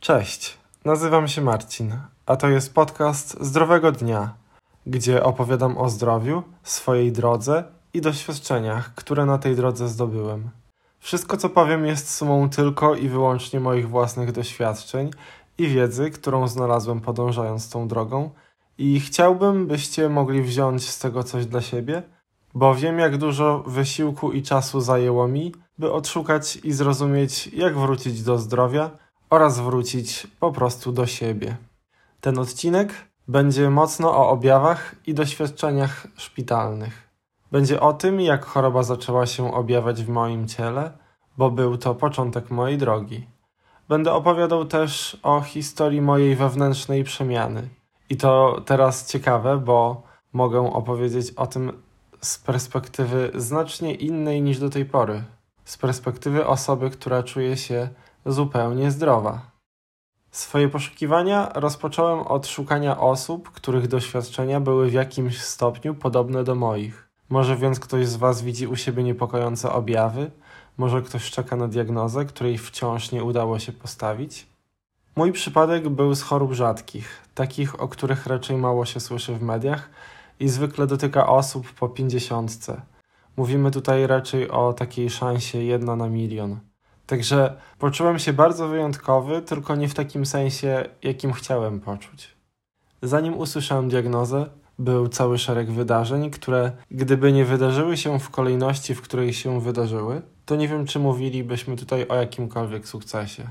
Cześć, nazywam się Marcin, a to jest podcast Zdrowego Dnia, gdzie opowiadam o zdrowiu, swojej drodze i doświadczeniach, które na tej drodze zdobyłem. Wszystko, co powiem, jest sumą tylko i wyłącznie moich własnych doświadczeń i wiedzy, którą znalazłem podążając tą drogą, i chciałbym, byście mogli wziąć z tego coś dla siebie, bo wiem, jak dużo wysiłku i czasu zajęło mi, by odszukać i zrozumieć, jak wrócić do zdrowia oraz wrócić po prostu do siebie. Ten odcinek będzie mocno o objawach i doświadczeniach szpitalnych. Będzie o tym, jak choroba zaczęła się objawiać w moim ciele, bo był to początek mojej drogi. Będę opowiadał też o historii mojej wewnętrznej przemiany. I to teraz ciekawe, bo mogę opowiedzieć o tym z perspektywy znacznie innej niż do tej pory. Z perspektywy osoby, która czuje się zupełnie zdrowa. Swoje poszukiwania rozpocząłem od szukania osób, których doświadczenia były w jakimś stopniu podobne do moich. Może więc ktoś z Was widzi u siebie niepokojące objawy, może ktoś czeka na diagnozę, której wciąż nie udało się postawić. Mój przypadek był z chorób rzadkich, takich, o których raczej mało się słyszy w mediach i zwykle dotyka osób po pięćdziesiątce. Mówimy tutaj raczej o takiej szansie jedna na milion. Także poczułem się bardzo wyjątkowy, tylko nie w takim sensie, jakim chciałem poczuć. Zanim usłyszałem diagnozę, był cały szereg wydarzeń, które gdyby nie wydarzyły się w kolejności, w której się wydarzyły, to nie wiem, czy mówilibyśmy tutaj o jakimkolwiek sukcesie.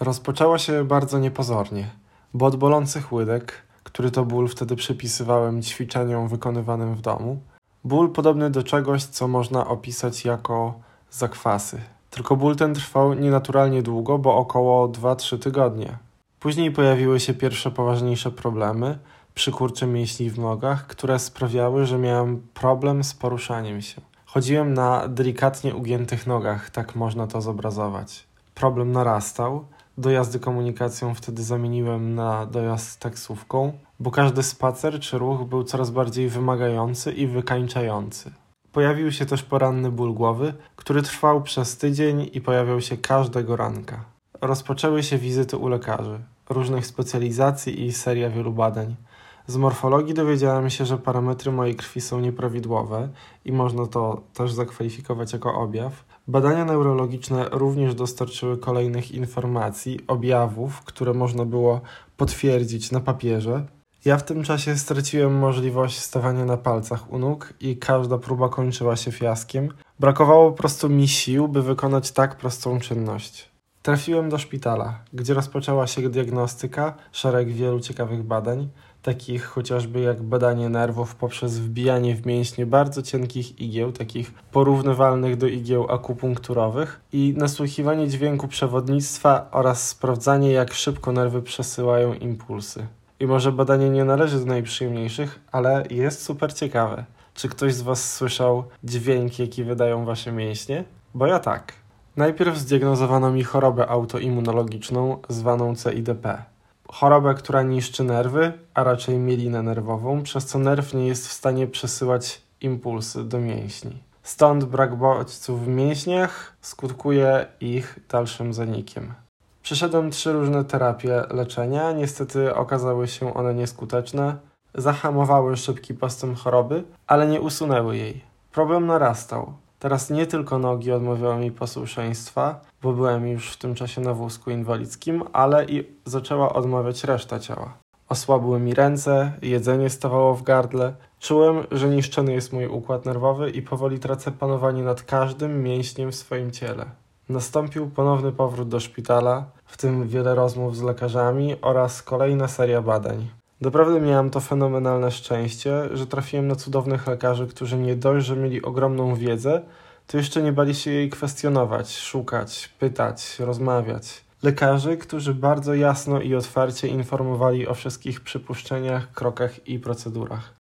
Rozpoczęło się bardzo niepozornie, bo od bolących łydek, który to ból wtedy przypisywałem ćwiczeniom wykonywanym w domu, ból podobny do czegoś, co można opisać jako zakwasy. Tylko ból ten trwał nienaturalnie długo, bo około 2-3 tygodnie. Później pojawiły się pierwsze poważniejsze problemy, przykurcze mięśni w nogach, które sprawiały, że miałem problem z poruszaniem się. Chodziłem na delikatnie ugiętych nogach, tak można to zobrazować. Problem narastał. Dojazdy komunikacją wtedy zamieniłem na dojazd taksówką, bo każdy spacer czy ruch był coraz bardziej wymagający i wykańczający. Pojawił się też poranny ból głowy, który trwał przez tydzień i pojawiał się każdego ranka. Rozpoczęły się wizyty u lekarzy, różnych specjalizacji i seria wielu badań. Z morfologii dowiedziałem się, że parametry mojej krwi są nieprawidłowe i można to też zakwalifikować jako objaw. Badania neurologiczne również dostarczyły kolejnych informacji, objawów, które można było potwierdzić na papierze. Ja w tym czasie straciłem możliwość stawania na palcach u nóg i każda próba kończyła się fiaskiem. Brakowało po prostu mi sił, by wykonać tak prostą czynność. Trafiłem do szpitala, gdzie rozpoczęła się diagnostyka, szereg wielu ciekawych badań takich chociażby jak badanie nerwów poprzez wbijanie w mięśnie bardzo cienkich igieł, takich porównywalnych do igieł akupunkturowych i nasłuchiwanie dźwięku przewodnictwa oraz sprawdzanie jak szybko nerwy przesyłają impulsy. I może badanie nie należy do najprzyjemniejszych, ale jest super ciekawe. Czy ktoś z Was słyszał dźwięk, jaki wydają Wasze mięśnie? Bo ja tak. Najpierw zdiagnozowano mi chorobę autoimmunologiczną zwaną CIDP chorobę, która niszczy nerwy, a raczej mielinę nerwową, przez co nerw nie jest w stanie przesyłać impulsy do mięśni. Stąd brak bodźców w mięśniach skutkuje ich dalszym zanikiem. Przeszedłem trzy różne terapie leczenia, niestety okazały się one nieskuteczne, zahamowały szybki postęp choroby, ale nie usunęły jej. Problem narastał. Teraz nie tylko nogi odmawiały mi posłuszeństwa, bo byłem już w tym czasie na wózku inwalidzkim, ale i zaczęła odmawiać reszta ciała. Osłabły mi ręce, jedzenie stawało w gardle, czułem, że niszczony jest mój układ nerwowy i powoli tracę panowanie nad każdym mięśniem w swoim ciele. Nastąpił ponowny powrót do szpitala, w tym wiele rozmów z lekarzami oraz kolejna seria badań. Doprawdy miałem to fenomenalne szczęście, że trafiłem na cudownych lekarzy, którzy nie dość, że mieli ogromną wiedzę, to jeszcze nie bali się jej kwestionować, szukać, pytać, rozmawiać. Lekarzy, którzy bardzo jasno i otwarcie informowali o wszystkich przypuszczeniach, krokach i procedurach.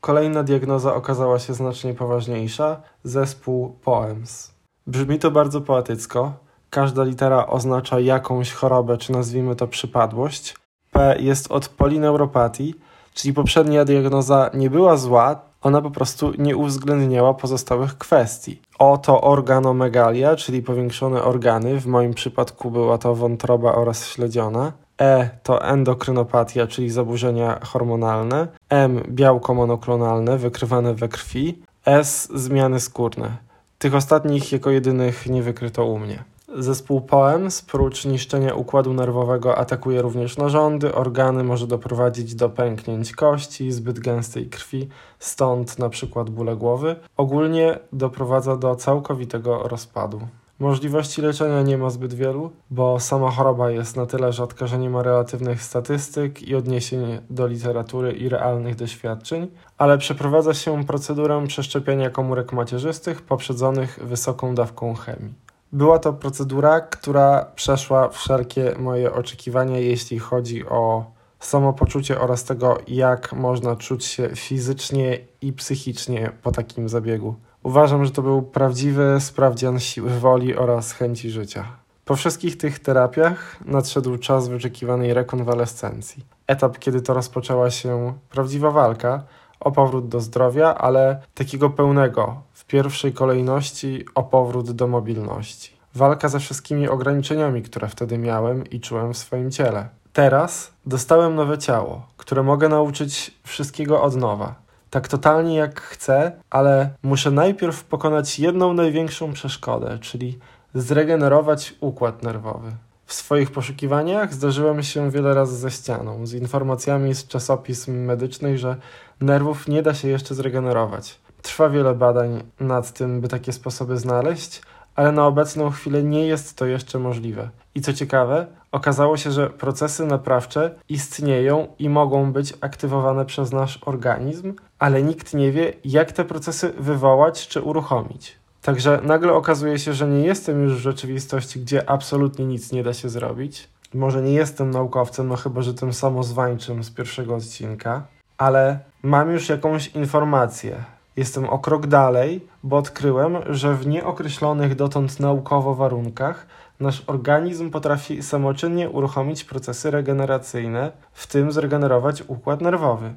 Kolejna diagnoza okazała się znacznie poważniejsza zespół POEMS. Brzmi to bardzo poetycko. Każda litera oznacza jakąś chorobę, czy nazwijmy to przypadłość. P jest od polineuropatii, czyli poprzednia diagnoza nie była zła, Ona po prostu nie uwzględniała pozostałych kwestii. Oto organomegalia, czyli powiększone organy, w moim przypadku była to wątroba oraz śledziona. E to endokrynopatia, czyli zaburzenia hormonalne. M białko monoklonalne wykrywane we krwi. S zmiany skórne. Tych ostatnich jako jedynych nie wykryto u mnie. Zespół POEMS, prócz niszczenia układu nerwowego, atakuje również narządy, organy, może doprowadzić do pęknięć kości, zbyt gęstej krwi, stąd na przykład bóle głowy. Ogólnie doprowadza do całkowitego rozpadu. Możliwości leczenia nie ma zbyt wielu, bo sama choroba jest na tyle rzadka, że nie ma relatywnych statystyk i odniesień do literatury i realnych doświadczeń, ale przeprowadza się procedurę przeszczepienia komórek macierzystych poprzedzonych wysoką dawką chemii. Była to procedura, która przeszła wszelkie moje oczekiwania, jeśli chodzi o samopoczucie oraz tego, jak można czuć się fizycznie i psychicznie po takim zabiegu. Uważam, że to był prawdziwy sprawdzian siły woli oraz chęci życia. Po wszystkich tych terapiach nadszedł czas wyczekiwanej rekonwalescencji. Etap, kiedy to rozpoczęła się prawdziwa walka o powrót do zdrowia, ale takiego pełnego, w pierwszej kolejności o powrót do mobilności. Walka ze wszystkimi ograniczeniami, które wtedy miałem i czułem w swoim ciele. Teraz dostałem nowe ciało, które mogę nauczyć wszystkiego od nowa. Tak totalnie jak chcę, ale muszę najpierw pokonać jedną największą przeszkodę, czyli zregenerować układ nerwowy. W swoich poszukiwaniach zdarzyłem się wiele razy ze ścianą, z informacjami z czasopism medycznych, że nerwów nie da się jeszcze zregenerować. Trwa wiele badań nad tym, by takie sposoby znaleźć, ale na obecną chwilę nie jest to jeszcze możliwe. I co ciekawe, okazało się, że procesy naprawcze istnieją i mogą być aktywowane przez nasz organizm, ale nikt nie wie, jak te procesy wywołać czy uruchomić. Także nagle okazuje się, że nie jestem już w rzeczywistości, gdzie absolutnie nic nie da się zrobić. Może nie jestem naukowcem, no chyba, że tym samozwańczym z pierwszego odcinka, ale mam już jakąś informację, Jestem o krok dalej, bo odkryłem, że w nieokreślonych dotąd naukowo warunkach nasz organizm potrafi samoczynnie uruchomić procesy regeneracyjne, w tym zregenerować układ nerwowy.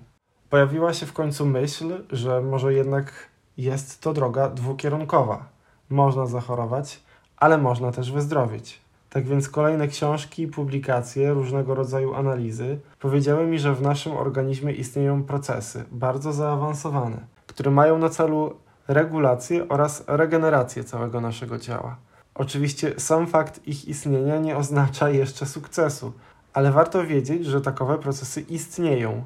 Pojawiła się w końcu myśl, że może jednak jest to droga dwukierunkowa. Można zachorować, ale można też wyzdrowieć. Tak więc kolejne książki, publikacje, różnego rodzaju analizy powiedziały mi, że w naszym organizmie istnieją procesy bardzo zaawansowane które mają na celu regulację oraz regenerację całego naszego ciała. Oczywiście sam fakt ich istnienia nie oznacza jeszcze sukcesu, ale warto wiedzieć, że takowe procesy istnieją,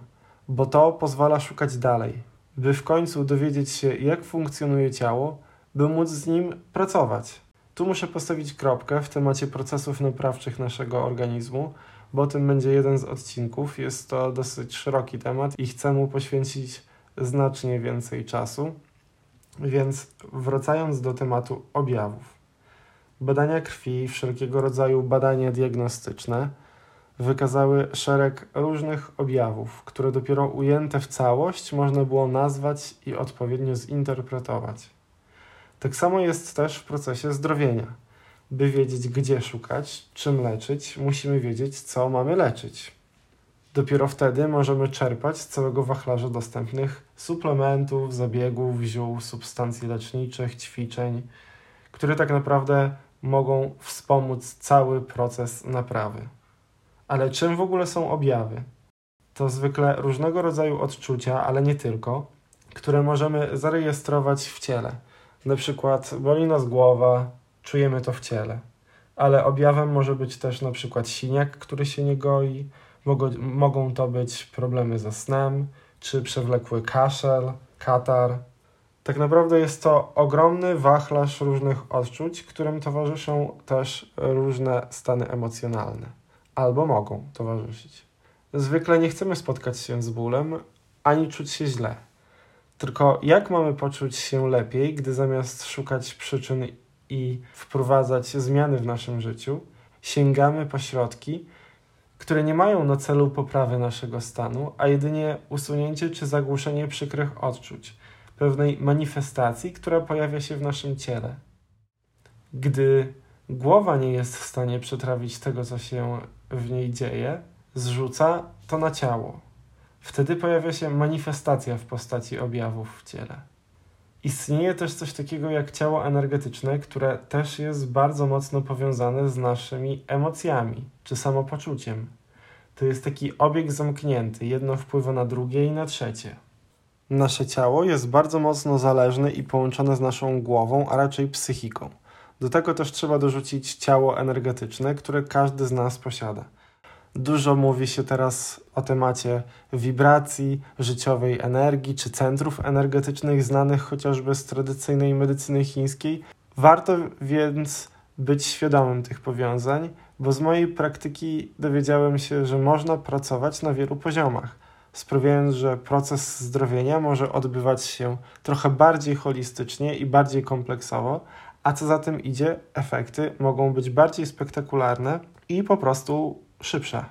bo to pozwala szukać dalej, by w końcu dowiedzieć się, jak funkcjonuje ciało, by móc z nim pracować. Tu muszę postawić kropkę w temacie procesów naprawczych naszego organizmu, bo tym będzie jeden z odcinków. Jest to dosyć szeroki temat i chcę mu poświęcić znacznie więcej czasu. Więc wracając do tematu objawów. Badania krwi, wszelkiego rodzaju badania diagnostyczne wykazały szereg różnych objawów, które dopiero ujęte w całość można było nazwać i odpowiednio zinterpretować. Tak samo jest też w procesie zdrowienia. By wiedzieć, gdzie szukać, czym leczyć, musimy wiedzieć, co mamy leczyć. Dopiero wtedy możemy czerpać z całego wachlarza dostępnych suplementów, zabiegów, ziół, substancji leczniczych, ćwiczeń, które tak naprawdę mogą wspomóc cały proces naprawy. Ale czym w ogóle są objawy? To zwykle różnego rodzaju odczucia, ale nie tylko, które możemy zarejestrować w ciele. Na przykład boli nas głowa, czujemy to w ciele. Ale objawem może być też na przykład siniak, który się nie goi, Mogą, mogą to być problemy ze snem, czy przewlekły kaszel, katar. Tak naprawdę jest to ogromny wachlarz różnych odczuć, którym towarzyszą też różne stany emocjonalne, albo mogą towarzyszyć. Zwykle nie chcemy spotkać się z bólem, ani czuć się źle. Tylko jak mamy poczuć się lepiej, gdy zamiast szukać przyczyn i wprowadzać zmiany w naszym życiu, sięgamy po środki, które nie mają na celu poprawy naszego stanu, a jedynie usunięcie czy zagłuszenie przykrych odczuć, pewnej manifestacji, która pojawia się w naszym ciele. Gdy głowa nie jest w stanie przetrawić tego, co się w niej dzieje, zrzuca to na ciało. Wtedy pojawia się manifestacja w postaci objawów w ciele. Istnieje też coś takiego jak ciało energetyczne, które też jest bardzo mocno powiązane z naszymi emocjami czy samopoczuciem. To jest taki obieg zamknięty, jedno wpływa na drugie i na trzecie. Nasze ciało jest bardzo mocno zależne i połączone z naszą głową, a raczej psychiką. Do tego też trzeba dorzucić ciało energetyczne, które każdy z nas posiada. Dużo mówi się teraz o temacie wibracji, życiowej energii czy centrów energetycznych znanych chociażby z tradycyjnej medycyny chińskiej. Warto więc być świadomym tych powiązań, bo z mojej praktyki dowiedziałem się, że można pracować na wielu poziomach, sprawiając, że proces zdrowienia może odbywać się trochę bardziej holistycznie i bardziej kompleksowo, a co za tym idzie, efekty mogą być bardziej spektakularne i po prostu szybsze.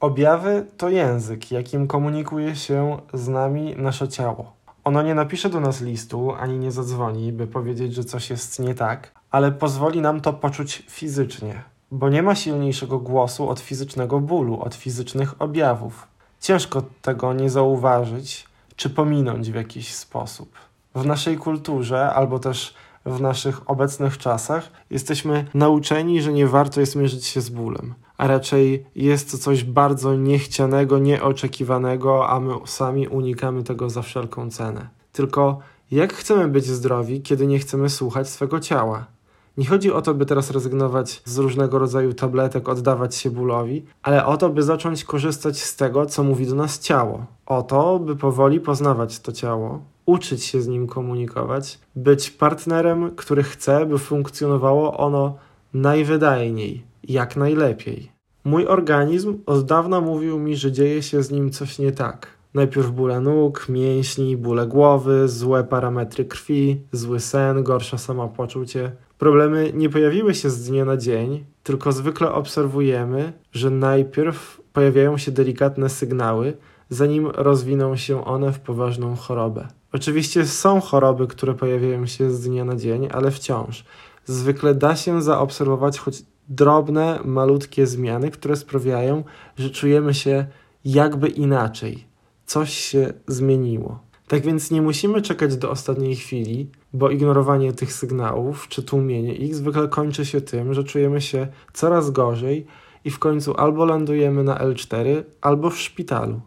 Objawy to język, jakim komunikuje się z nami nasze ciało. Ono nie napisze do nas listu ani nie zadzwoni, by powiedzieć, że coś jest nie tak, ale pozwoli nam to poczuć fizycznie, bo nie ma silniejszego głosu od fizycznego bólu, od fizycznych objawów. Ciężko tego nie zauważyć czy pominąć w jakiś sposób. W naszej kulturze albo też w naszych obecnych czasach jesteśmy nauczeni, że nie warto jest mierzyć się z bólem, a raczej jest to coś bardzo niechcianego, nieoczekiwanego, a my sami unikamy tego za wszelką cenę. Tylko jak chcemy być zdrowi, kiedy nie chcemy słuchać swego ciała? Nie chodzi o to, by teraz rezygnować z różnego rodzaju tabletek, oddawać się bólowi, ale o to, by zacząć korzystać z tego, co mówi do nas ciało. O to, by powoli poznawać to ciało, uczyć się z nim komunikować, być partnerem, który chce, by funkcjonowało ono najwydajniej, jak najlepiej. Mój organizm od dawna mówił mi, że dzieje się z nim coś nie tak. Najpierw bóle nóg, mięśni, bóle głowy, złe parametry krwi, zły sen, gorsza samopoczucie. Problemy nie pojawiły się z dnia na dzień, tylko zwykle obserwujemy, że najpierw pojawiają się delikatne sygnały, zanim rozwiną się one w poważną chorobę. Oczywiście są choroby, które pojawiają się z dnia na dzień, ale wciąż. Zwykle da się zaobserwować choć drobne, malutkie zmiany, które sprawiają, że czujemy się jakby inaczej. Coś się zmieniło. Tak więc nie musimy czekać do ostatniej chwili, bo ignorowanie tych sygnałów czy tłumienie ich zwykle kończy się tym, że czujemy się coraz gorzej i w końcu albo lądujemy na L4, albo w szpitalu.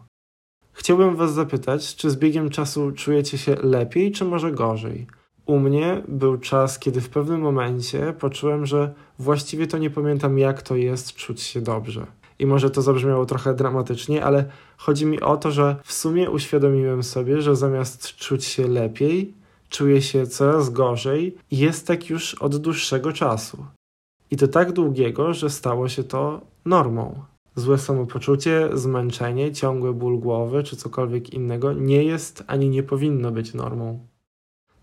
Chciałbym Was zapytać, czy z biegiem czasu czujecie się lepiej, czy może gorzej? U mnie był czas, kiedy w pewnym momencie poczułem, że właściwie to nie pamiętam, jak to jest czuć się dobrze. I może to zabrzmiało trochę dramatycznie, ale chodzi mi o to, że w sumie uświadomiłem sobie, że zamiast czuć się lepiej, czuję się coraz gorzej i jest tak już od dłuższego czasu. I to tak długiego, że stało się to normą. Złe samopoczucie, zmęczenie, ciągły ból głowy czy cokolwiek innego nie jest ani nie powinno być normą.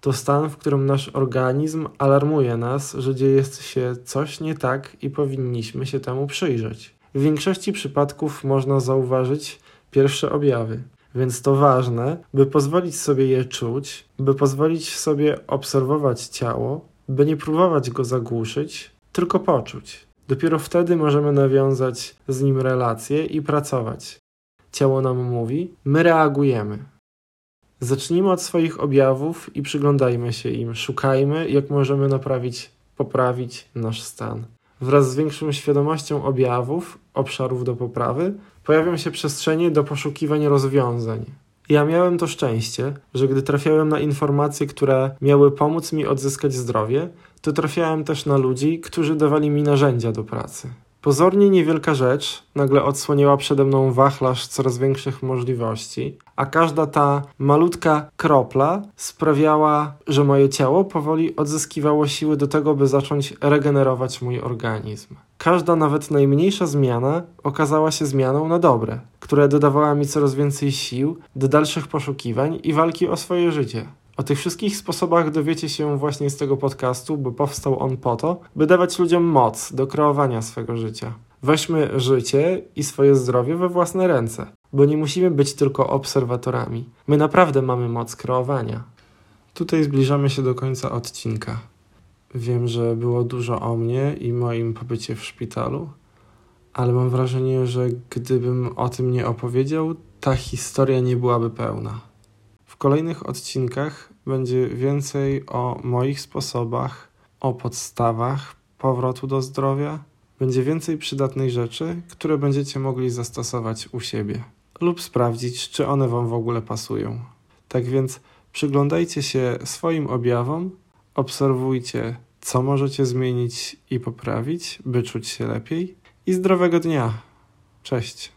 To stan, w którym nasz organizm alarmuje nas, że dzieje się coś nie tak i powinniśmy się temu przyjrzeć. W większości przypadków można zauważyć pierwsze objawy, więc to ważne, by pozwolić sobie je czuć, by pozwolić sobie obserwować ciało, by nie próbować go zagłuszyć, tylko poczuć. Dopiero wtedy możemy nawiązać z nim relacje i pracować. Ciało nam mówi, my reagujemy. Zacznijmy od swoich objawów i przyglądajmy się im. Szukajmy, jak możemy naprawić, poprawić nasz stan. Wraz z większą świadomością objawów, obszarów do poprawy, pojawią się przestrzenie do poszukiwań rozwiązań. Ja miałem to szczęście, że gdy trafiałem na informacje, które miały pomóc mi odzyskać zdrowie, to trafiałem też na ludzi, którzy dawali mi narzędzia do pracy. Pozornie niewielka rzecz nagle odsłoniła przede mną wachlarz coraz większych możliwości, a każda ta malutka kropla sprawiała, że moje ciało powoli odzyskiwało siły do tego, by zacząć regenerować mój organizm. Każda nawet najmniejsza zmiana okazała się zmianą na dobre, która dodawała mi coraz więcej sił do dalszych poszukiwań i walki o swoje życie. O tych wszystkich sposobach dowiecie się właśnie z tego podcastu, bo powstał on po to, by dawać ludziom moc do kreowania swego życia. Weźmy życie i swoje zdrowie we własne ręce, bo nie musimy być tylko obserwatorami. My naprawdę mamy moc kreowania. Tutaj zbliżamy się do końca odcinka. Wiem, że było dużo o mnie i moim pobycie w szpitalu, ale mam wrażenie, że gdybym o tym nie opowiedział, ta historia nie byłaby pełna. W kolejnych odcinkach będzie więcej o moich sposobach, o podstawach powrotu do zdrowia. Będzie więcej przydatnej rzeczy, które będziecie mogli zastosować u siebie lub sprawdzić, czy one Wam w ogóle pasują. Tak więc przyglądajcie się swoim objawom, obserwujcie, co możecie zmienić i poprawić, by czuć się lepiej. I zdrowego dnia. Cześć.